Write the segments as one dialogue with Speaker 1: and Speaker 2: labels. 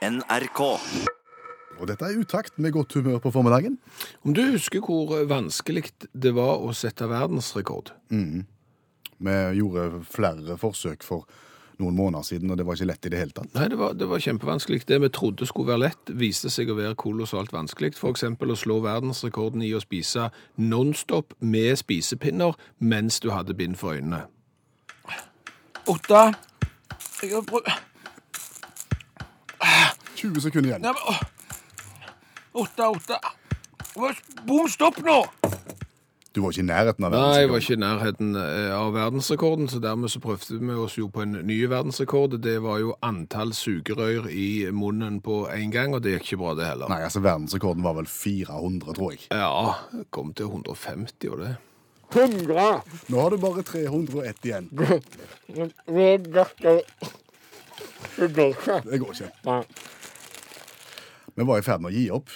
Speaker 1: NRK.
Speaker 2: Og dette er utakt med godt humør på formiddagen.
Speaker 3: Om du husker hvor vanskelig det var å sette verdensrekord?
Speaker 2: Vi gjorde flere forsøk for noen måneder siden, og det var ikke lett i det hele tatt.
Speaker 3: Nei, det var, det var kjempevanskelig. Det vi trodde skulle være lett, viste seg å være kolossalt vanskelig. For eksempel å slå verdensrekorden i å spise nonstop med spisepinner mens du hadde bind for øynene. Åtte. Jeg har prøvd
Speaker 2: 20 sekunder igjen.
Speaker 3: Åtte, åtte. Bom, stopp nå!
Speaker 2: Du var ikke i nærheten av
Speaker 3: Nei, jeg var ikke i nærheten eh, av verdensrekorden, så dermed så prøvde vi oss jo på en ny verdensrekord. Det var jo antall sugerør i munnen på en gang, og det gikk ikke bra det heller.
Speaker 2: Nei, altså verdensrekorden var vel 400, tror jeg.
Speaker 3: Ja, kom til 150 og det.
Speaker 4: 100.
Speaker 2: Nå har du bare 301 igjen.
Speaker 4: Det går ikke.
Speaker 2: Det går ikke.
Speaker 4: Nei.
Speaker 2: Vi var i ferd med å gi opp.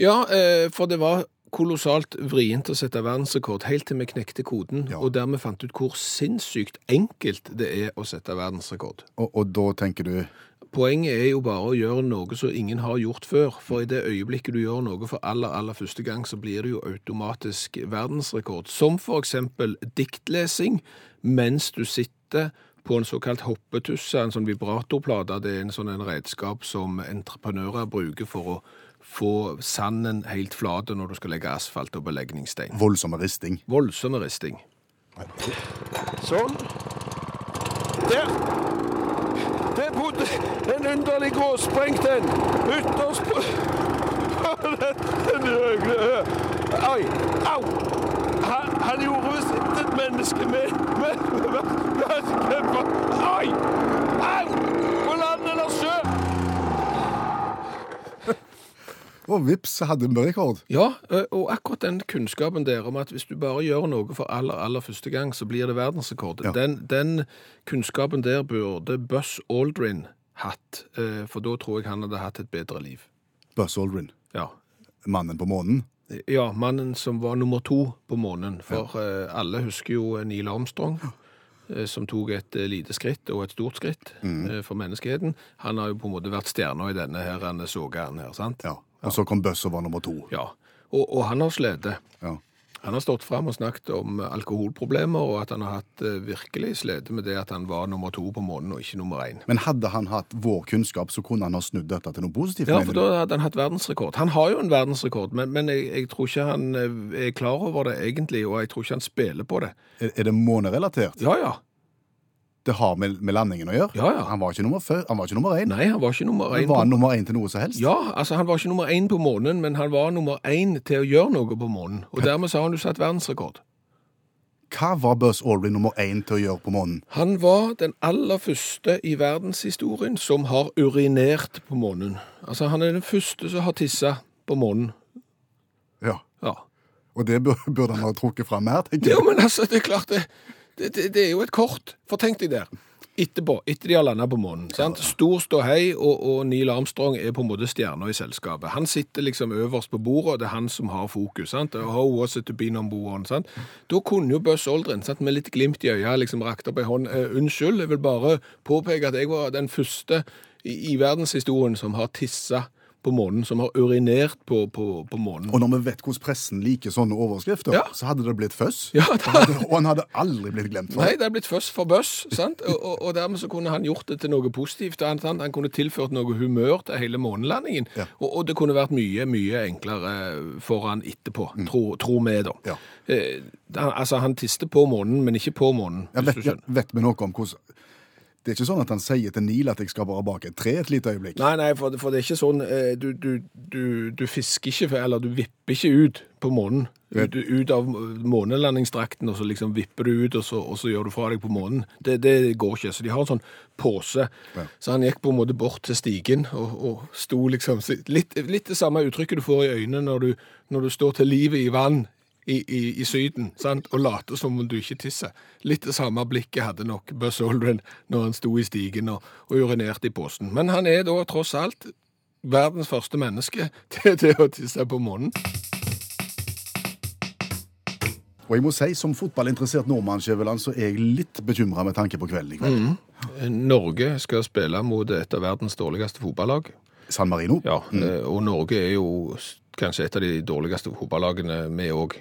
Speaker 3: Ja, eh, for det var kolossalt vrient å sette verdensrekord, helt til vi knekte koden,
Speaker 2: Ja.
Speaker 3: og dermed fant ut hvor sinnssykt enkelt det er å sette verdensrekord.
Speaker 2: Og, og da tenker du
Speaker 3: Poenget er jo bare å gjøre noe som ingen har gjort før, for i det øyeblikket du gjør noe for aller, aller første gang, så blir det jo automatisk verdensrekord. Som for eksempel diktlesing mens du sitter på en såkalt hoppetusse, en sånn vibratorplate. Det er en sånn en redskap som entreprenører bruker for å få sanden helt flat når du skal legge asfalt og belegningsstein.
Speaker 2: voldsomme risting.
Speaker 3: Voldsomme risting.
Speaker 4: Sånn. Der. Det bodde en underlig gråsprengt en. Ytterst på Den høye Oi. Au. Han, han gjorde visst ikke et menneske med med- med- med Oi! Au! På land eller sjø.
Speaker 2: Og vips, hadde vi rekord.
Speaker 3: Ja, og akkurat den kunnskapen der om at hvis du bare gjør noe for aller, aller første gang, så blir det verdensrekord.
Speaker 2: Ja.
Speaker 3: Den, den kunnskapen der burde Buss Aldrin hatt, for da tror jeg han hadde hatt et bedre liv.
Speaker 2: Buss Aldrin,
Speaker 3: Ja.
Speaker 2: mannen på månen.
Speaker 3: Ja, mannen som var nummer to på månen, for eh, alle husker jo Neil Armstrong, eh, som tok et eh, lite skritt og et stort skritt eh, for menneskeheten. Han har jo på en måte vært stjerna i denne her, han sogaen her, sant?
Speaker 2: Ja. Og så kom Buzz og var nummer to.
Speaker 3: Ja, og, og han har slitt.
Speaker 2: Ja.
Speaker 3: Han har stått fram og snakket om alkoholproblemer, og at han har hatt eh, virkelig slitt med det at han var nummer to på månen og ikke nummer én.
Speaker 2: Men hadde han hatt vår kunnskap, så kunne han ha snudd dette til noe positivt.
Speaker 3: Ja, for da hadde han hatt verdensrekord. Han har jo en verdensrekord, men, men jeg, jeg tror ikke han eh, er klar over det egentlig, og jeg tror ikke han spiller på det.
Speaker 2: Er, er det månerelatert?
Speaker 3: Ja, ja.
Speaker 2: Det har med, med landingen å gjøre?
Speaker 3: Ja, ja.
Speaker 2: Han var ikke nummer, før, han var ikke nummer én.
Speaker 3: Nei, han var ikke nummer én.
Speaker 2: var han
Speaker 3: På...
Speaker 2: nummer én til noe som helst?
Speaker 3: Ja, altså han var ikke nummer én på månen, men han var nummer én til å gjøre noe på månen. Og dermed så har han jo satt verdensrekord.
Speaker 2: Hva var Buzz Aldrin nummer én til å gjøre på månen?
Speaker 3: Han var den aller første i verdenshistorien som har urinert på månen. Altså, han er den første som har tissa på månen.
Speaker 2: Ja.
Speaker 3: Ja.
Speaker 2: Og det burde han ha trukket fram mer, tenker
Speaker 3: Jo,
Speaker 2: Ja,
Speaker 3: men altså, det er klart det. Det, det, det er jo et kort. For tenk deg der. Etterpå, etter de har landa på månen. sant? Stor ståhei, og, og Neil Armstrong er på en måte stjerna i selskapet. Han sitter liksom øverst på bordet, og det er han som har fokus. sant? How was it to be number one? sant? Da kunne jo Buzz Aldrin sant? med litt glimt i øya liksom rakt opp ei hånd. Eh, unnskyld, jeg vil bare påpeke at jeg var den første i, i verdenshistorien som har tissa på månen, som har urinert på, på, på månen.
Speaker 2: Og når vi vet hvordan pressen liker sånne overskrifter,
Speaker 3: Ja.
Speaker 2: så hadde det blitt føss.
Speaker 3: Ja,
Speaker 2: Og Og han hadde aldri blitt glemt for
Speaker 3: Nei,
Speaker 2: det.
Speaker 3: hadde er blitt føss for bøss. sant? Og, og, og dermed så kunne han gjort det til noe positivt. Han, han kunne tilført noe humør til hele månelandingen.
Speaker 2: Ja.
Speaker 3: Og, og det kunne vært mye, mye enklere for han etterpå, tro, tro vi da.
Speaker 2: Mm. Ja.
Speaker 3: Eh, han, altså, han tiste på månen, men ikke på månen,
Speaker 2: Ja, vet, vet vi noe om hvordan Det er ikke sånn at han sier til Neil at jeg skal bare bak et tre et lite øyeblikk.
Speaker 3: Nei, nei, for, for det er ikke sånn eh, du, du, du, du fisker ikke, eller du vipper ikke ut på månen. Ut, ut av månelandingsdrakten, og så liksom vipper du ut, og så, og så gjør du fra deg på månen. Det, det går ikke. Så de har en sånn pose.
Speaker 2: Ja.
Speaker 3: Så han gikk på en måte bort til stigen og, og sto liksom litt, litt det samme uttrykket du får i øynene når du, når du står til livet i vann i, i, i Syden, sant? og late som om du ikke tisser. Litt det samme blikket hadde nok Buzz Aldrin når han sto i stigen og, og urinerte i posen. Men han er da tross alt verdens første menneske til, til å tisse på månen.
Speaker 2: Og jeg må si, som fotballinteressert nordmann, Skjæveland, så er jeg litt bekymra med tanke på kvelden i kveld.
Speaker 3: Norge skal spille mot et av verdens dårligste fotballag.
Speaker 2: San Marino.
Speaker 3: Ja, mm. og Norge er jo kanskje et av de dårligste fotballagene, vi òg.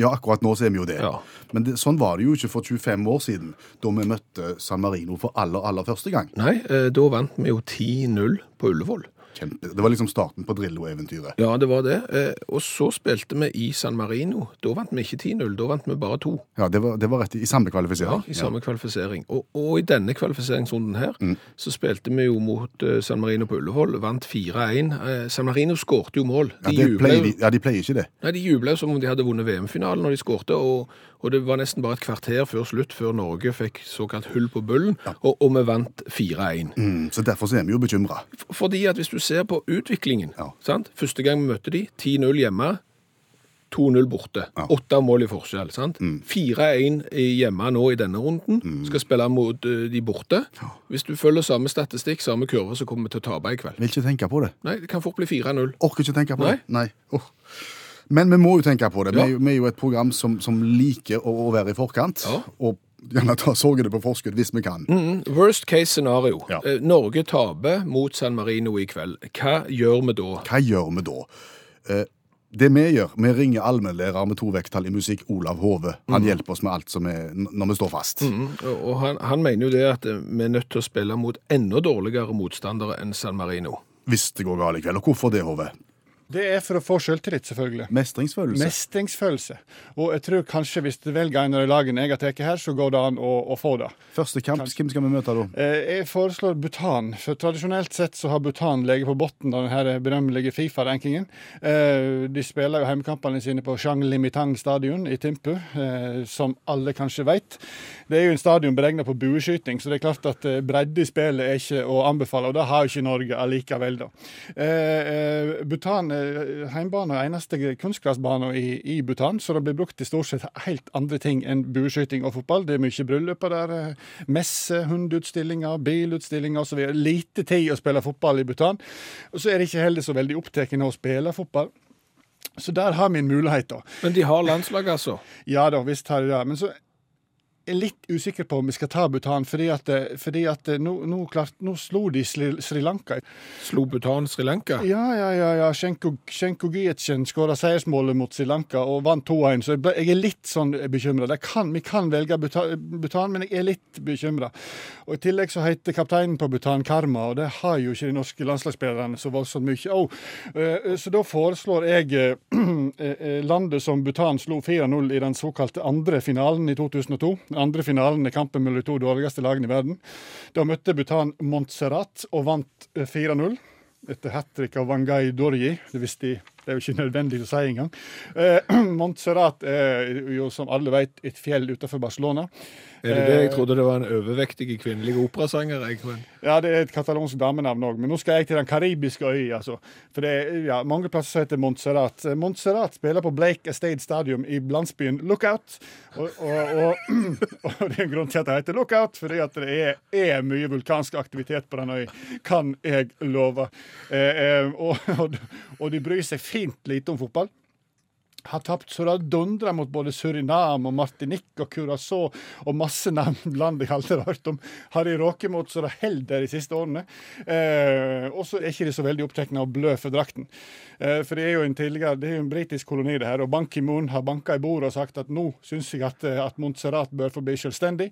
Speaker 2: Ja, akkurat nå så er vi jo det.
Speaker 3: Ja.
Speaker 2: Men det, sånn var det jo ikke for 25 år siden, da vi møtte San Marino for aller, aller første gang.
Speaker 3: Nei, eh, da vant vi jo 10-0 på Ullevål.
Speaker 2: Kjempe. Det var liksom starten på Drillo-eventyret.
Speaker 3: Ja, det var det. Eh, Og så spilte vi i San Marino. Da vant vi ikke 10-0, da vant vi bare 2.
Speaker 2: Ja, det var, det var rett i, i samme
Speaker 3: Ja, i samme kvalifisering. Og, og i denne kvalifiseringsrunden her, så spilte vi jo mot eh, San Marino på Ullevål, vant 4-1. Eh, San Marino skårte jo mål.
Speaker 2: Ja,
Speaker 3: De
Speaker 2: ja,
Speaker 3: jublet
Speaker 2: pleier, ja, de pleier ikke det.
Speaker 3: Nei, De jubla som om de hadde vunnet VM-finalen når de skårte, og, og det var nesten bare et kvarter før slutt, før Norge fikk såkalt hull på bullen, og, og vi vant 4-1.
Speaker 2: Mm, så derfor så er vi jo bekymra.
Speaker 3: Fordi at hvis du ser på utviklingen,
Speaker 2: Ja.
Speaker 3: sant? første gang vi møtte de, 10-0 hjemme, 2-0 borte.
Speaker 2: Ja.
Speaker 3: Åtte mål i forskjell. sant? 4-1 hjemme nå i denne runden. Skal spille mot eh, de borte. Hvis du følger samme statistikk, samme kurve, så kommer vi til å tape i kveld.
Speaker 2: Vil ikke tenke på det.
Speaker 3: Nei, det kan fort bli 4-0.
Speaker 2: Orker ikke tenke på
Speaker 3: Nei.
Speaker 2: det. Nei. Åh. Men vi må jo tenke på det. Vi
Speaker 3: Ja.
Speaker 2: jo, vi er jo et program som, som liker å, å være i forkant.
Speaker 3: Ja.
Speaker 2: Og gjerne ta sorgene på forskudd hvis vi kan.
Speaker 3: Mm, Worst case scenario.
Speaker 2: Ja.
Speaker 3: Eh, Norge taper mot San Marino i kveld. Hva gjør vi da?
Speaker 2: Hva gjør vi da? Eh, det vi gjør, vi ringer allmennlærer med to vekttall i musikk, Olav Hove. Han hjelper oss med alt som er når vi står fast.
Speaker 3: Mm, og og han, han mener jo det at eh, vi er nødt til å spille mot enda dårligere motstandere enn San Marino.
Speaker 2: Hvis det går galt i kveld. Og hvorfor det, Hove?
Speaker 1: Det er for å få selvtillit, selvfølgelig.
Speaker 2: Mestringsfølelse.
Speaker 1: Mestringsfølelse. Og jeg tror kanskje hvis du velger en av de lagene jeg har tatt her, så går det an å, å få det.
Speaker 2: Første kamp, hvem skal vi møte da?
Speaker 1: Eh, Jeg foreslår Bhutan, for tradisjonelt sett så har Bhutan ligget på bunnen av denne berømmelige Fifa-rankingen. Eh, De spiller jo hjemmekampene sine på Shang Limitang stadion i Timpu, eh, som alle kanskje vet. Det er jo en stadion beregnet på bueskyting, så det er klart at bredde i spillet er ikke å anbefale, og det har jo ikke Norge allikevel, da. Butan er Bhutan, heimbane er eneste kunstgressbane i, i Bhutan, så det blir brukt til stort sett helt andre ting enn bueskyting og fotball. Det er mye brylluper der, eh, messe, hundutstillinger, bilutstillinger osv. Lite tid å spille fotball i Bhutan. Og så er de ikke heller så veldig opptatt av å spille fotball. Så der har vi en mulighet, da.
Speaker 3: Men de har landslag, altså.
Speaker 1: Ja da, visst har de det. Men så er litt usikker på om vi skal ta Bhutan, fordi at, fordi at nå, nå, klart, nå slo de Sri, Sri Lanka.
Speaker 3: Slo Bhutan Sri Lanka.
Speaker 1: Ja, ja, ja. ja. Shenko, Shenko Gietjen skåra seiersmålet mot Sri Lanka og vant 2-1, så jeg er litt sånn bekymra. Vi kan velge Bhuta- Bhutan, men jeg er litt bekymra. I tillegg så heter kapteinen på Bhutan Karma, og det har jo ikke de norske landslagsspillerne så voldsomt mye. Oh, eh, så da foreslår jeg eh, eh, landet som Bhutan slo 4-0 i den såkalte andre finalen i 2002. Andre finalen er kampen mellom de to dårligste lagene i verden. Da møtte Bhutan Montserrat og vant eh, 4-0 etter hat trick av Wangai Dorji. Det, visste de, det er jo ikke nødvendig å si engang. Eh, Montserrat er jo, som alle vet, et fjell utenfor Barcelona.
Speaker 3: Er det det? Jeg trodde det var en overvektig kvinnelig operasanger. Men...
Speaker 1: Ja, det er et katalonsk damenavn òg, men nå skal jeg til den karibiske øya. Altså. For det er ja, mange plasser som heter Montserrat. Eh, Montserrat spiller på Blake Estate Stadium i landsbyen Lookout. Og, og, og, og det er en grunn til at det heter Lookout, fordi at det er, er mye vulkansk aktivitet på den øya, kan jeg love. Eh, eh, og, og de bryr seg fint lite om fotball har tapt så det dundrer mot både Surinam og Martinique og Curacao og masse navn land jeg aldri har hørt om. Har de råket mot så det holder de siste årene. Eh, og så er ikke så veldig opptatt av å blø for drakten. Eh, for det er jo en tidligere, det er jo en britisk koloni, det her. Og Ban Ki-moon har banka i bordet og sagt at nå syns jeg at, eh, at Montserrat bør få bli selvstendig.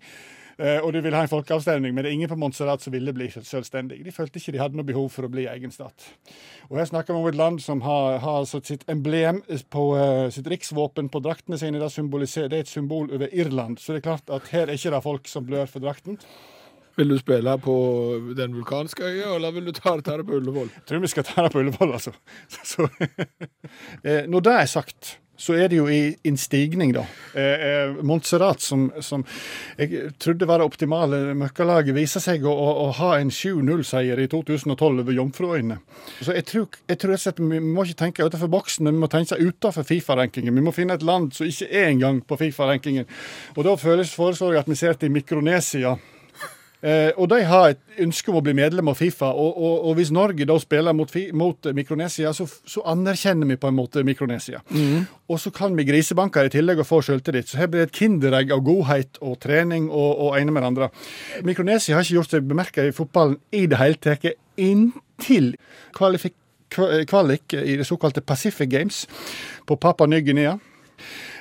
Speaker 1: Eh, og de vil ha en folkeavstemning, men det er ingen på Montserrat som ville bli selvstendig. De følte ikke de hadde noe behov for å bli egen stat. Og her snakker vi om et land som har, har altså sitt emblem på uh, sitt riksvåpen på draktene sine. Det, det er et symbol over Irland. Så det er klart at her er ikke det folk som blør for drakten.
Speaker 3: Vil du spille på den vulkanske øya, eller vil du ta ta det på Ullevål?
Speaker 1: Jeg tror vi skal ta det på Ullevål, altså. Så, så. når det er sagt, så er det jo i en stigning, da. Eh, eh, Montserrat, som, som jeg trodde var det optimale møkkalaget, viser seg å, å, å ha en 7-0-seier i 2012 over Jomfruøyene. Så jeg tror, jeg tror at vi må ikke tenke utenfor boksen, men vi må tenke utenfor Fifa-rankingen. Vi må finne et land som ikke er engang på Fifa-rankingen. Og da føles- foreslår jeg at vi ser til Mikronesia. Eh, og de har et ønske om å bli medlem av Fifa. Og, og, og hvis Norge da spiller mot, mot Mikronesia, så, så anerkjenner vi på en måte Mikronesia. Og så kan vi grisebanker i tillegg og få selvtillit. Så her blir det et kinderegg av godhet og trening og, og ene med det andre. Mikronesia har ikke gjort seg bemerka i fotballen i det hele tatt. Inntil til kvalifik kvalik i det såkalte Pacific Games på Papua Ny-Guinea.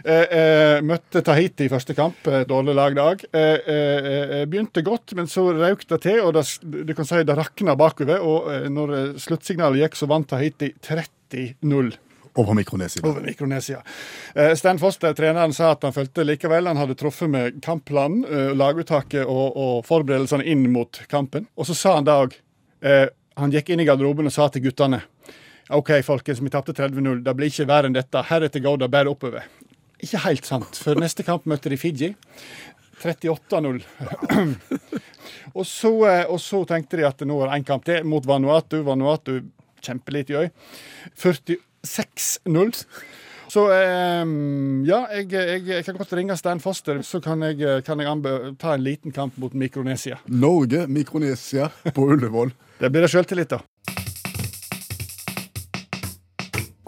Speaker 1: Eh, eh, møtte Tahiti i første kamp, dårlig lag dag. Eh, eh, eh, begynte godt, men så røk det til, og det, du kan si det rakna bakover. Og eh, når eh, sluttsignalet gikk, så vant Tahiti 30-0
Speaker 2: Over Mikronesia.
Speaker 1: over Mikronesia. Eh, Stan Foster, treneren, sa at han følte likevel han hadde truffet med kampplanen, eh, laguttaket og, og forberedelsene inn mot kampen. Og så sa han da òg eh, Han gikk inn i garderoben og sa til guttene OK, folkens, vi tapte 30-0. Det blir ikke verre enn dette. Heretter går det bare oppover. Ikke helt sant, for neste kamp møtte de Fiji. 38-0. og, så, eh, og så tenkte de at nå er det én kamp til mot Vanuatu. Vanuatu kjempelite øy. 46-0. Så eh, ja, jeg, jeg, jeg kan godt ringe Stan Foster, så kan jeg, kan jeg ta en liten kamp mot Mikronesia.
Speaker 2: Norge, Mikronesia på Ullevål.
Speaker 1: Det blir det sjøltillit, da.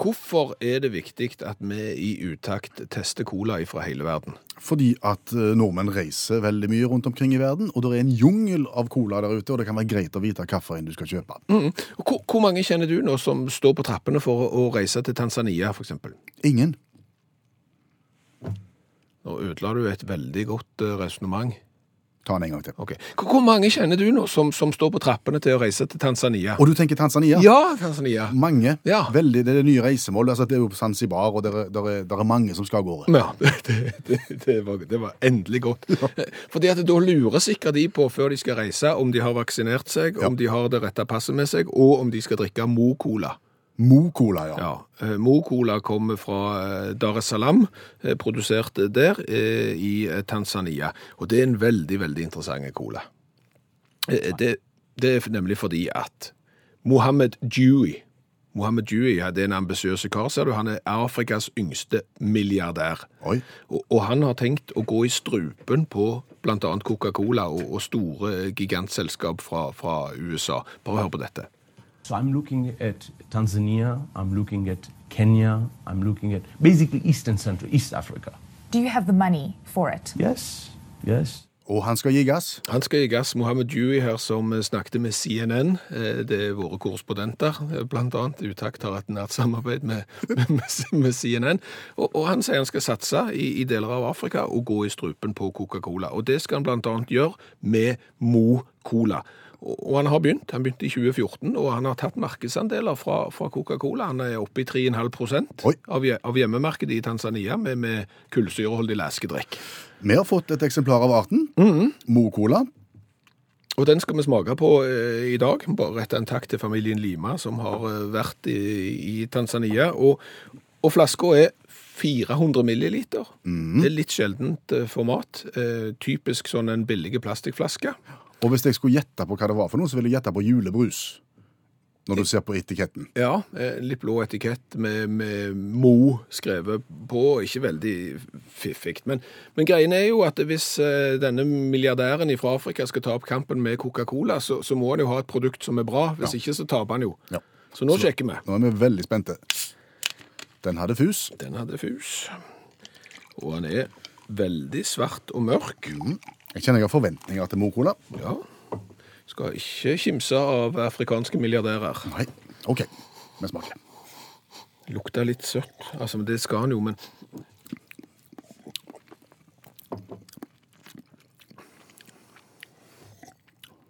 Speaker 3: Hvorfor er det viktig at vi i utakt tester cola fra hele verden?
Speaker 2: Fordi at eh, nordmenn reiser veldig mye rundt omkring i verden, og det er en jungel av cola der ute, og det kan være greit å vite hvilken du skal kjøpe.
Speaker 3: Mm. Hvor, hvor mange kjenner du nå som står på trappene for å, reise til Tanzania, f.eks.?
Speaker 2: Ingen.
Speaker 3: Nå ødela du et veldig godt uh, resonnement.
Speaker 2: Ta den en gang til.
Speaker 3: Ok. Hvor, hvor mange kjenner du nå som, som står på trappene til å reise til Tanzania?
Speaker 2: Og du tenker Tanzania?
Speaker 3: Ja, Tanzania.
Speaker 2: Mange.
Speaker 3: Ja.
Speaker 2: Veldig, det er nye reisemål. Altså, det er jo på Zanzibar, og det er, er, er mange som skal av gårde.
Speaker 3: Ja, det, det, det, var, det var endelig godt. Fordi at da lurer sikkert de på før de skal reise om de har vaksinert seg, om de har det rette passet med seg, og om de skal drikke Mo-cola.
Speaker 2: Mo-cola, ja.
Speaker 3: Ja, eh, Mo-cola kommer fra eh, Dar es Salaam, eh, produsert der i Tanzania. Og det er en veldig, veldig interessant cola. Det, det er nemlig fordi at Mohammed Dewey Mohammed Dewey det er en ambisiøs kar, ser du. Han er Afrikas yngste milliardær. Og, og han har tenkt å gå i strupen på bl.a. Coca-Cola og, og store gigantselskap fra, fra USA. Bare hør på dette.
Speaker 5: So I'm looking at Tanzania, I'm looking at Kenya, I'm looking at basically East and Central, East Africa.
Speaker 6: Do you have the money for it?
Speaker 5: Yes, yes.
Speaker 2: Og han skal gi gass.
Speaker 3: Han skal gi gass. Mohammed Dewey her som eh, snakket med CNN. Eh, Det er våre korrespondenter, eh, blant annet. Utakt har hatt nært samarbeid med, med, med CNN. Og, og han sier han skal satse i, i deler av Afrika og gå i strupen på Coca-Cola. Og det skal han blant annet gjøre med Mo-Cola. Og og han har begynt. Han begynte i 2014, og han har tatt markedsandeler fra, fra Coca-Cola. Han er oppe i 3,5
Speaker 2: Oi.
Speaker 3: av, av hjemmemarkedet i Tanzania med, med kullsyreholdig leskedrikk.
Speaker 2: Vi har fått et eksemplar av arten. Mo-cola.
Speaker 3: Og den skal vi smake på eh, i dag. Bare rette en takk til familien Lima, som har eh, vært i, i Tanzania. Og, og flaska er 400 milliliter. Det er litt sjeldent eh, format. Eh, typisk sånn en billig plastikkflaske.
Speaker 2: Og hvis jeg skulle gjette på hva det var for noe, så ville jeg gjette på julebrus. Når du ser på etiketten.
Speaker 3: Ja, eh, litt blå etikett med, med Mo skrevet på. Ikke veldig fiffig. Men, men greien er jo at hvis eh, denne milliardæren fra Afrika skal ta opp kampen med Coca-Cola, så, så må han jo ha et produkt som er bra. Hvis ikke så taper han jo.
Speaker 2: Ja.
Speaker 3: Så nå sjekker vi.
Speaker 2: Nå er vi veldig spente. Den hadde fus.
Speaker 3: Den hadde fus. Og han er veldig svart og mørk.
Speaker 2: Jeg kjenner jeg har forventninger til Mo-cola.
Speaker 3: Ja. Skal ikke kimse av afrikanske milliardærer.
Speaker 2: Nei. OK, vi smaker.
Speaker 3: Lukter litt søtt. Altså, men det skal han jo, men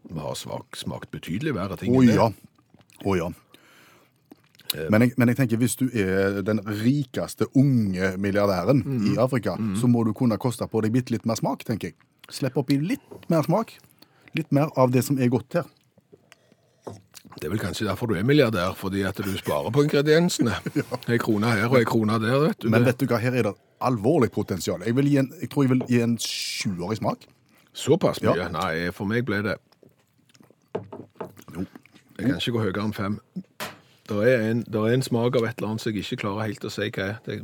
Speaker 3: Vi har svak, smakt betydelig verre ting
Speaker 2: Å
Speaker 3: det.
Speaker 2: ja. Oh, ja. Men jeg, men jeg tenker, hvis du er den rikeste unge milliardæren
Speaker 3: Mm.
Speaker 2: i Afrika, så må du kunne koste på deg bitte litt mer smak, tenker jeg. Slipp oppi litt mer smak. Litt mer av det som er godt her.
Speaker 3: Det er vel kanskje derfor du er milliardær, fordi at du sparer på ingrediensene. Ei krone her og ei krone der, vet du.
Speaker 2: Men
Speaker 3: Det-
Speaker 2: vet du hva, her er det alvorlig potensial. Jeg, en, jeg tror jeg vil gi en sjuer i smak.
Speaker 3: Såpass mye?
Speaker 2: Ja.
Speaker 3: Nei, for meg ble det
Speaker 2: Jo.
Speaker 3: Jeg kan ikke gå høyere enn fem. Det er, en, det er en smak av et eller annet som jeg ikke klarer helt å si hva er. Det,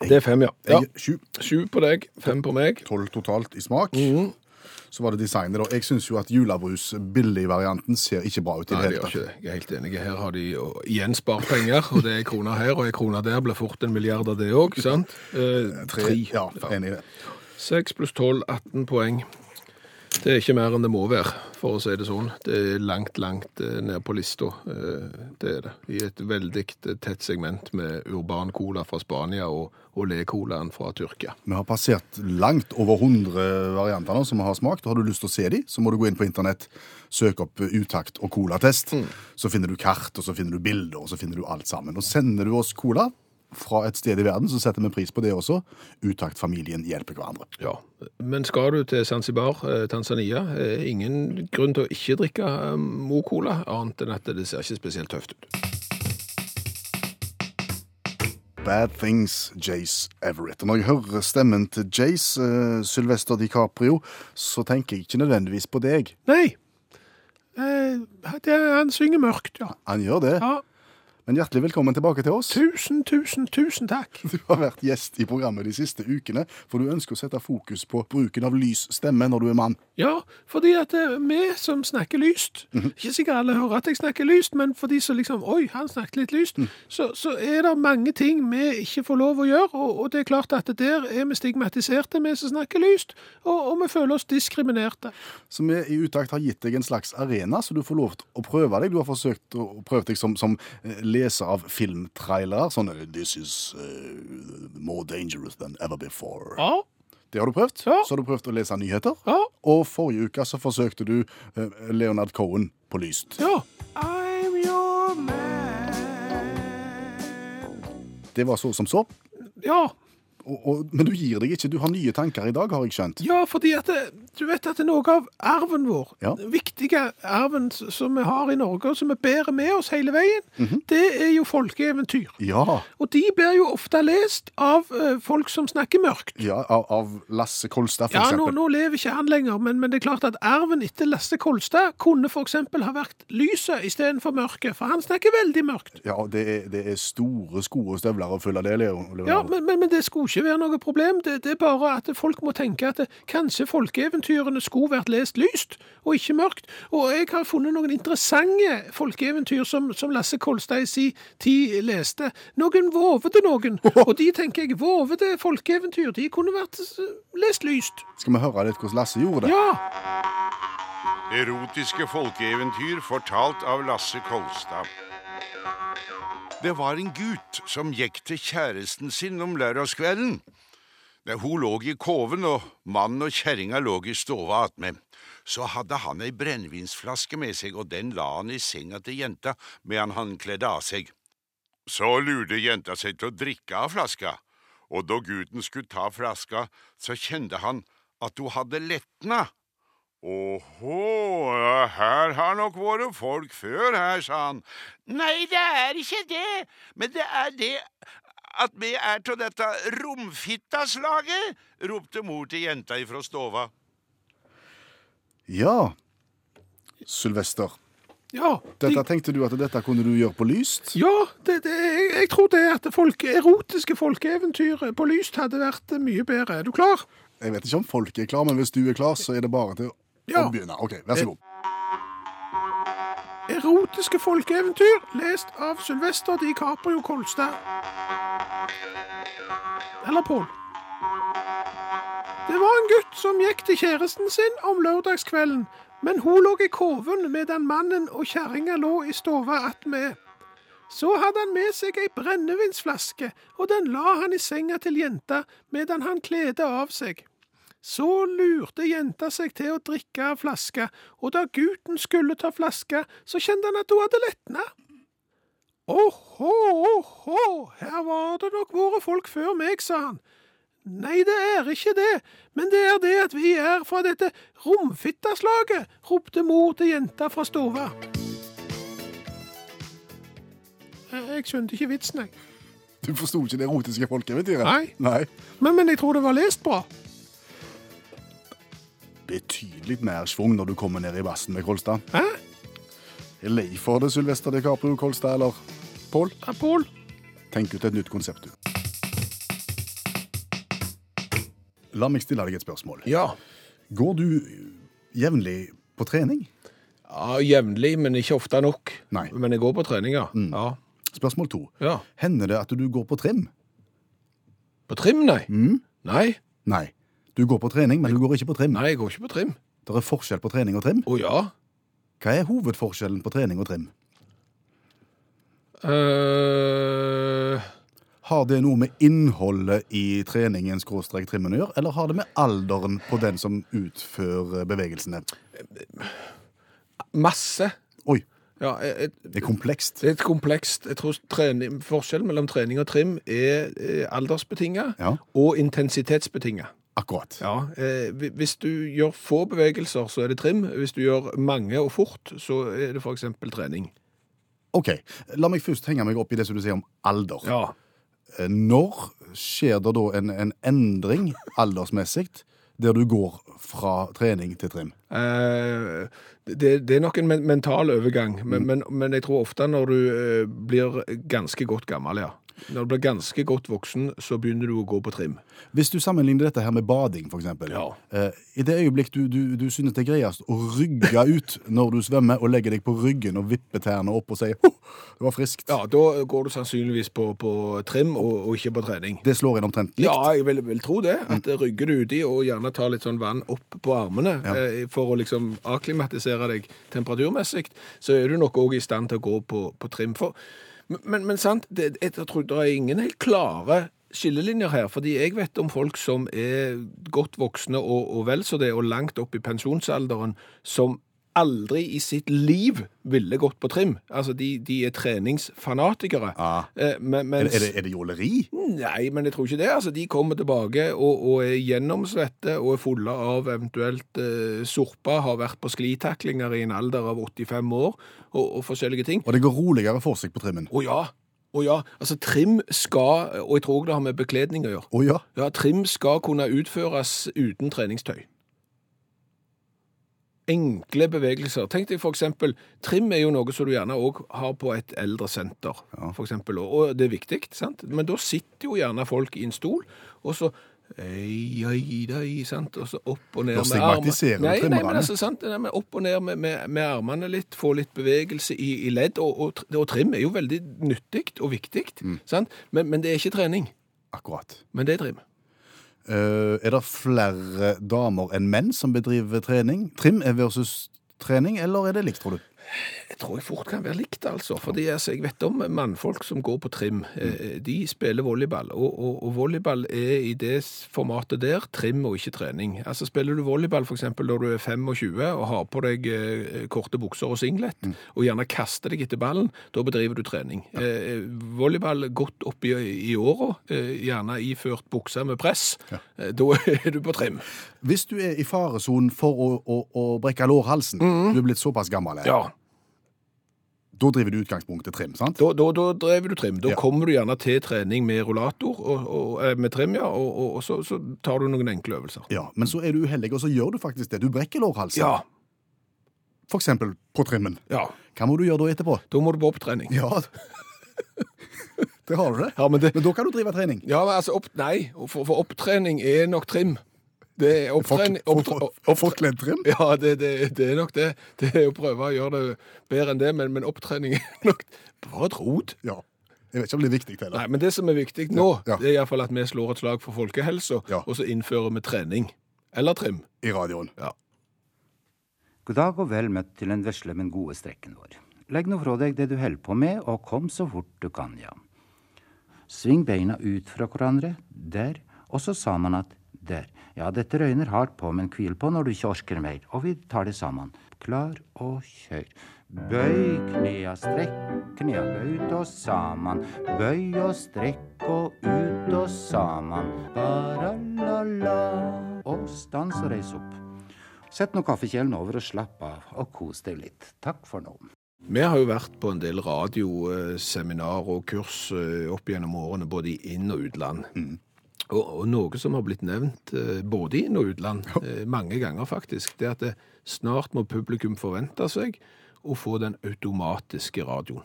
Speaker 3: det er fem, ja. ja.
Speaker 2: Jeg, sju.
Speaker 3: Sju på deg, fem på meg.
Speaker 2: Tolv totalt i smak.
Speaker 3: Mhm.
Speaker 2: Så var det designet. da. Jeg syns jo at julebrus, billigvarianten, ser ikke bra ut i
Speaker 3: Nei,
Speaker 2: det hele tatt.
Speaker 3: Jeg er helt enig. Her har de igjen spart penger, og det er kroner her og en krone der. Blir fort en milliard av det òg, sant? Eh, tre.
Speaker 2: Ja, enig i det.
Speaker 3: Seks pluss 12, 18 poeng.
Speaker 7: Det er ikke mer enn det må være, for å si det sånn. Det er langt, langt eh, ned på lista. Eh, Det er det. I et veldig eh, tett segment med urban cola fra Spania og, le-colaen fra Tyrkia.
Speaker 2: Vi har passert langt over 100 varianter nå som vi har smakt. Har du lyst til å se dem, så må du gå inn på internett, søke opp utakt og colatest. Så finner du kart, og så finner du bilder, og så finner du alt sammen. Og sender du oss cola fra et sted i verden, så setter vi pris på det også. Utakt-familien hjelper hverandre.
Speaker 7: Ja. Men skal du til Zanzibar, eh, Tanzania, eh, ingen grunn til å ikke drikke eh, Mo-cola, annet enn at det ser ikke spesielt tøft ut.
Speaker 2: Bad Things, Jace Everett. Og når jeg hører stemmen til Jace, uh, Sylvester DiCaprio, så tenker jeg ikke nødvendigvis på deg.
Speaker 7: Nei, eh, det, han synger mørkt, ja.
Speaker 2: Han gjør det.
Speaker 7: ja.
Speaker 2: Men hjertelig velkommen tilbake til oss.
Speaker 7: Tusen, tusen, tusen takk.
Speaker 2: Du har vært gjest i programmet de siste ukene, for du ønsker å sette fokus på bruken av lys stemme når du er mann.
Speaker 7: Ja, fordi at eh, vi som snakker lyst, ikke sikkert alle hører at jeg snakker lyst, men for de som liksom, oi, han snakket litt lyst, så, så er det mange ting vi ikke får lov å gjøre, og, og det er klart at der er vi stigmatiserte, vi som snakker lyst, og, og vi føler oss diskriminerte.
Speaker 2: Så vi i Utakt har gitt deg en slags arena, så du får lov til å prøve deg. Du har forsøkt å prøve deg som, som eh, leser av filmtrailere, sånn This is uh, more dangerous than ever before.
Speaker 7: Ja,
Speaker 2: Det har du prøvd.
Speaker 7: Ja.
Speaker 2: Så har du prøvd å lese nyheter.
Speaker 7: ja,
Speaker 2: Og forrige uke så forsøkte du uh, Leonard Cohen på lyst.
Speaker 7: ja. I'm your man.
Speaker 2: Det var så som så.
Speaker 7: Ja,
Speaker 2: Og, og, men du gir deg ikke. Du har nye tanker i dag, har jeg skjønt.
Speaker 7: Ja, fordi at det, du vet at det er noe av arven vår,
Speaker 2: Ja.
Speaker 7: den viktige arven som vi har i Norge, og som vi bærer med oss hele veien,
Speaker 2: Mhm.
Speaker 7: det er jo folkeeventyr.
Speaker 2: Ja.
Speaker 7: Og de blir jo ofte lest av uh, folk som snakker mørkt.
Speaker 2: ja av, av Lasse Kolstad, for
Speaker 7: Ja, nå, nå lever ikke han lenger, men, men det er klart at arven etter Lasse Kolstad kunne eksempel ha vært lyset istedenfor mørket, for han snakker veldig mørkt.
Speaker 2: Ja, det er, det er store sko og støvler å fylle det, Leo.
Speaker 7: Ja, men, men, men det skulle ikke være noe problem. Det, det er bare at folk må tenke at det, kanskje folkeeventyrene skulle vært lest lyst, og ikke mørkt. Og jeg har funnet noen interessante folkeeventyr som, som Lasse Kolstad i sin tid leste. Noen vovete noen. Og de tenker jeg, vovete folkeeventyr, de kunne vært lest lyst.
Speaker 2: Skal vi høre litt hvordan Lasse gjorde det?
Speaker 7: Ja,
Speaker 8: Erotiske folkeeventyr fortalt av Lasse Kolstad. Det var en gutt som gikk til kjæresten sin om lørdagskvelden. Da hun lå i koven og mannen og kjerringa lå i stova attmed, så hadde han ei brennevinsflaske med seg, og den la han i senga til jenta medan han kledde av seg. Så lurte jenta seg til å drikke av flaska, og da gutten skulle ta flaska, så kjente han at hun hadde letna. Åhå, ja, her har nok vært folk før her, sa han. Nei, det er ikke det, men det er det at vi er til dette romfittaslaget, ropte mor til jenta ifra stova.
Speaker 2: Ja. Sylvester,
Speaker 7: ja.
Speaker 2: dette
Speaker 7: De,
Speaker 2: tenkte du at dette kunne du gjøre på lyst?
Speaker 7: ja, det, det, jeg, jeg tror det at folk, erotiske folkeeventyr på lyst hadde vært mye bedre. Er du klar?
Speaker 2: Jeg vet ikke om folk er klar, men hvis du er klar, så er det bare til
Speaker 7: Ja.
Speaker 2: begynne. Ok, vær så god.
Speaker 7: Erotiske folkeeventyr, lest av Sylvester DiCaprio Kolstad. Eller Pål. Det var en gutt som gikk til kjæresten sin om lørdagskvelden, men hun lå i koven medan mannen og kjerringa lå i stova attmed. Så hadde han med seg ei brennevinsflaske, og den la han i senga til jenta medan han kledde av seg. Så lurte jenta seg til å drikke av flaska, og da gutten skulle ta flaska, så kjente han at hun hadde letna. Åhå, åhå, her var det nok vært folk før meg, sa han. Nei, det er ikke det, men det er det at vi er fra dette romfittaslaget, ropte mor til jenta fra stova. Jeg, skjønte ikke vitsen, jeg.
Speaker 2: Du forsto ikke det erotiske folkeeventyret?
Speaker 7: Nei.
Speaker 2: Nei.
Speaker 7: Men, men jeg tror det var lest bra.
Speaker 2: Betydelig mer svung når du kommer ned i bassen med Kolstad.
Speaker 7: Hæ?
Speaker 2: Er lei for det, Sylvester DiCaprio Kolstad, eller Pål?
Speaker 7: Ja, Pål?
Speaker 2: Tenk ut et nytt konsept, du. La meg stille deg et spørsmål.
Speaker 7: Ja.
Speaker 2: Går du jevnlig på trening?
Speaker 7: Ja, Jevnlig, men ikke ofte nok.
Speaker 2: Nei.
Speaker 7: Men jeg går på trening, ja. ja.
Speaker 2: Spørsmål to.
Speaker 7: Ja.
Speaker 2: Hender det at du går på trim?
Speaker 7: På trim, nei. Nei,
Speaker 2: Nei. Du går på trening, men du går ikke på trim.
Speaker 7: nei, jeg går ikke på trim.
Speaker 2: Det er forskjell på trening og trim.
Speaker 3: Å ja.
Speaker 2: Hva er hovedforskjellen på trening og trim?
Speaker 3: Eh,
Speaker 2: Har det noe med innholdet i treningen skråstrek trimmen å gjøre, eller har det med alderen på den som utfører bevegelsene?
Speaker 3: masse.
Speaker 2: Oi,
Speaker 3: Ja, et,
Speaker 2: det er komplekst.
Speaker 3: det er et komplekst jeg tror trening, Forskjellen mellom trening og trim er eh, aldersbetinget
Speaker 2: Ja.
Speaker 3: og intensitetsbetinget.
Speaker 2: Akkurat.
Speaker 3: Ja, eh, Hvis du gjør få bevegelser, så er det trim. Hvis du gjør mange og fort, så er det f.eks. trening.
Speaker 2: Ok, La meg først henge meg opp i det som du sier om alder.
Speaker 3: Ja.
Speaker 2: Eh, Når skjer det da en, en endring aldersmessig der du går fra trening til trim?
Speaker 3: Eh, det, det er nok en men mental overgang, men, men, men jeg tror ofte når du eh, blir ganske godt gammel, ja. Når du blir ganske godt voksen, så begynner du å gå på trim.
Speaker 2: Hvis du sammenligner dette her med bading, eksempel.
Speaker 3: Ja.
Speaker 2: Eh, I det øyeblikk du, du, du synes det er greiest å rygge ut når du svømmer, og legger deg på ryggen og vipper tærne opp og sier «Ho, det var friskt.
Speaker 3: Ja, Da går du sannsynligvis på, på trim og, og ikke på trening.
Speaker 2: Det slår inn omtrent likt.
Speaker 3: Ja, jeg vil, vil tro det. At det rygger du uti og gjerne tar litt sånn vann opp på armene eh, for å liksom akklimatisere deg temperaturmessig, så er du nok òg i stand til å gå på, på trim. For, men, men, sant, det, jeg tror det er ingen helt klare skillelinjer her, fordi jeg vet om folk som er godt voksne og, og vel så det, og langt opp i pensjonsalderen, som aldri i sitt liv ville gått på trim. Altså, de, de er treningsfanatikere.
Speaker 2: Ah.
Speaker 3: Eh, men, mens-
Speaker 2: er, det, er det jåleri?
Speaker 3: Nei, men jeg tror ikke det. Altså, de kommer tilbake og, og er gjennomsvette og er fulle av eventuelt eh, sorpa, har vært på sklitaklinger i en alder av 85 år og, og forskjellige ting.
Speaker 2: Og det går roligere for seg på trimmen.
Speaker 3: Å ja! Å ja, altså trim skal, og jeg tror det har med bekledning å gjøre,
Speaker 2: Å ja.
Speaker 3: ja, trim skal kunne utføres uten treningstøy. Enkle bevegelser. Tenk deg eksempel, trim er jo noe som du gjerne òg har på et eldre senter, for eksempel, og det er viktig, sant? Men da sitter jo gjerne folk i en stol, og så Ei, ei, ei, sant? Og så opp og ned med
Speaker 2: du
Speaker 3: Nei, nei, men altså, sant? Nei, opp og ned med, med, med armene litt, få litt bevegelse i, i ledd, og, og, og trim er jo veldig nyttig og viktig,
Speaker 2: Mm.
Speaker 3: Men, men det er ikke trening,
Speaker 2: Akkurat.
Speaker 3: men det er trim.
Speaker 2: Eh, er det flere damer enn menn som bedriver trening? Trim er versus trening, eller er det likt, tror du?
Speaker 3: Jeg tror jeg fort kan være likt, altså. Fordi altså, jeg vet om mannfolk som går på trim. Eh, De spiller volleyball, og, og, og volleyball er i det formatet der trim og ikke trening. Altså Spiller du volleyball f.eks. når du er 25 og har på deg eh, korte bukser og singlet, og gjerne kaster deg etter ballen, da bedriver du trening. Eh, volleyball godt opp i, i åra, eh, gjerne iført bukse med press, eh, da er du på trim.
Speaker 2: Hvis du er i faresonen for å, å, å brekke lårhalsen, du er blitt såpass gammel,
Speaker 3: Ja,
Speaker 2: da driver du utgangspunktet trim, sant?
Speaker 3: Da, da, da driver du trim. Da
Speaker 2: Ja.
Speaker 3: kommer du gjerne til trening med rullator, og, og, eh, med trim, ja, og, og, og så, så tar du noen enkle øvelser.
Speaker 2: Ja, Men så er du uheldig, og så gjør du faktisk det. Du brekker lårhalsen.
Speaker 3: Ja,
Speaker 2: For eksempel på trimmen.
Speaker 3: ja.
Speaker 2: Hva må du gjøre da etterpå?
Speaker 3: Da må du på opptrening.
Speaker 2: Ja, det har du det.
Speaker 3: Ja, men det,
Speaker 2: Men da kan du drive trening.
Speaker 3: ja, men altså, opp, nei, for, for opptrening er nok trim. Det er opptrening opptre-
Speaker 2: Forkledd trim?
Speaker 3: Ja, det, det, det er nok det. Det er å prøve å gjøre det bedre enn det, men, men opptrening er nok bare et rot.
Speaker 2: Ja. Jeg vet ikke om det er viktig heller.
Speaker 3: Nei, men det som er viktig nå,
Speaker 2: Ja.
Speaker 3: det er iallfall at vi slår et slag for folkehelsa,
Speaker 2: Ja.
Speaker 3: og så innfører vi trening. Eller trim.
Speaker 2: I radioen.
Speaker 9: God dag og vel møtt til den vesle, men gode strekken vår. Legg nå fra deg det du holder på med, og kom så fort du kan, ja. Sving beina ut fra hverandre, der, og så sa man at der. Ja, dette røyner hardt på, men hvil på når du ikke orker mer, og vi tar det sammen. Klar og kjør. Bøy knea, strekk knea, ut og saman. Bøy og strekk og ut og saman. Bara-la-la. Og stans og reis opp. Sett nå kaffekjelen over og slapp av, og kos deg litt. Takk for nå.
Speaker 3: Vi har jo vært på en del radioseminar og kurs eh, opp gjennom årene, både i inn- og utland. Og, og noe som har blitt nevnt eh, både inn- og utland, eh, mange ganger faktisk, det er at det, snart må publikum forvente seg å få den automatiske radioen.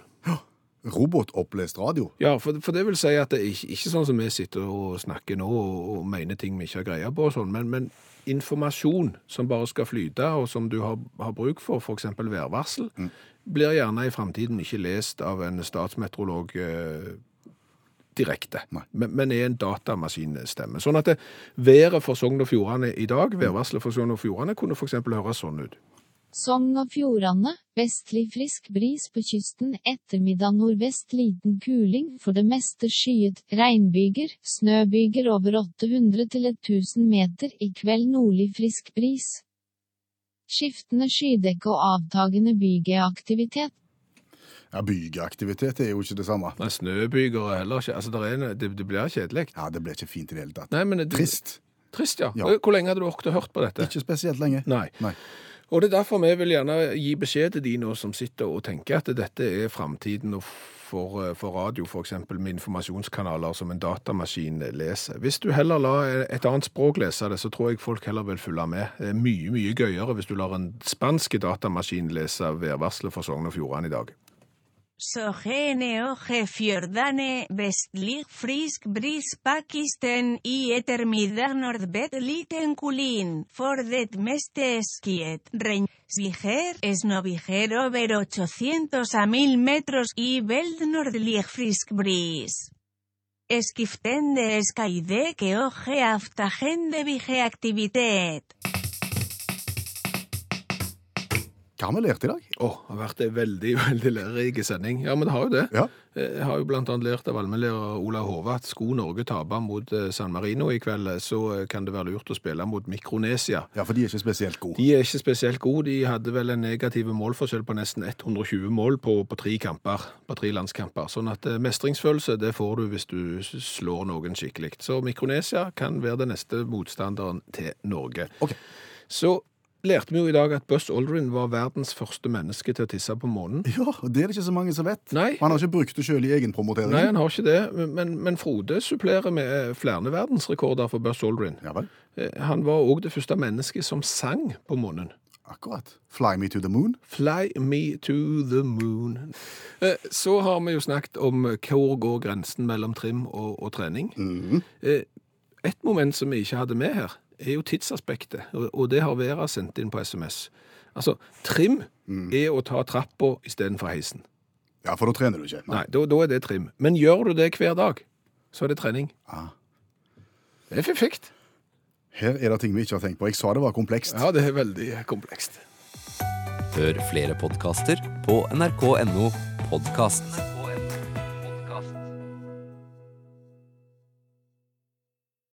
Speaker 2: Robotopplest radio.
Speaker 3: Ja, for, for det vil si at det er ikke, ikke sånn som vi sitter og snakker nå og, og mener ting vi ikke har greie på og sånn, men, men informasjon som bare skal flyte og som du har, har bruk for, eksempel værvarsel, blir gjerne i fremtiden ikke lest av en statsmeteorolog eh, direkte, men, men er en datamaskinstemme. Sånn at det, været for Sogn og Fjordane i dag, værvarselet for Sogn og Fjordane, kunne f.eks. høres sånn ut.
Speaker 10: Sogn og Fjordane, vestlig frisk bris på kysten, ettermiddag nordvest liten kuling, for det meste skyet, regnbyger, snøbyger over 800 til 1000 meter, i kveld nordlig frisk bris. Skiftende skydekke og avtagende bygeaktivitet.
Speaker 2: Ja, Bygeaktivitet er jo ikke det samme.
Speaker 3: Nei, snøbyger heller ikke. Altså, der er, det, det blir kjedelig.
Speaker 2: Ja, Det blir ikke fint i det hele tatt.
Speaker 3: Nei, men det,
Speaker 2: Trist.
Speaker 3: Trist, ja.
Speaker 2: Ja.
Speaker 3: Hvor lenge hadde du orket å høre på dette?
Speaker 2: Ikke spesielt lenge.
Speaker 3: Nei.
Speaker 2: Nei.
Speaker 3: Og det er derfor vi vil gjerne gi beskjed til de nå som sitter og tenker at dette er framtiden for, eh, for radio, f.eks. med informasjonskanaler som en datamaskin leser. Hvis du heller lar et annet språk lese det, så tror jeg folk heller vil følge med. Det er mye, mye gøyere hvis du lar en spansk datamaskin lese værvarselet for Sogn og Fjordane i dag.
Speaker 11: Sogene oje fjordane vestlig frisk bris Pakistan i ettermiddag nordvest liten kulin for det meste skiet regn sviger snoviger over 800 a 1000 metros i veld nordlig frisk bris. Skiftende skaide que oje aftagende vigeaktivitet.
Speaker 2: Hva har vi lært i dag?
Speaker 3: Åh, det har vært en veldig, veldig lærerik sending. Ja, men det har jo det.
Speaker 2: Ja.
Speaker 3: Jeg har jo blant annet lært av allmennlærer Ola Hove at skulle Norge tape mot eh, San Marino i kveld, så eh, kan det være lurt å spille mot Mikronesia.
Speaker 2: Ja, for de er ikke spesielt gode.
Speaker 3: De er ikke spesielt gode. De hadde vel en negativ målforskjell på nesten 120 mål på, på tre kamper, på tre landskamper. Sånn at eh, mestringsfølelse, det får du hvis du slår noen skikkelig. Så Mikronesia kan være den neste motstanderen til Norge.
Speaker 2: Ok.
Speaker 3: Så lærte vi jo i dag at Buzz Aldrin var verdens første menneske til å tisse på månen.
Speaker 2: Ja, og det er det ikke så mange som vet.
Speaker 3: Nei.
Speaker 2: Han har ikke brukt det sjøl i egenpromotering.
Speaker 3: Nei, han har ikke det, men, men Frode supplerer med flere verdensrekorder for Buzz Aldrin.
Speaker 2: Ja vel.
Speaker 3: Eh, Han var òg det første mennesket som sang på månen.
Speaker 2: Akkurat. Fly me to the moon.
Speaker 3: Fly me to the moon. Eh, Så har vi jo snakket om hvor går grensen mellom trim og, og trening. Eh, Et moment som vi ikke hadde med her, er jo tidsaspektet, og, det har Vera sendt inn på SMS. Altså, trim er å ta trappa istedenfor heisen.
Speaker 2: Ja, for da trener du ikke.
Speaker 3: Nei, da, da er det trim. Men gjør du det hver dag, så er det trening.
Speaker 2: Ah.
Speaker 3: Det er perfekt.
Speaker 2: Her er det ting vi ikke har tenkt på. Jeg sa det var komplekst.
Speaker 3: Ja, det er veldig komplekst.
Speaker 12: Hør flere podkaster på nrk.no podkast.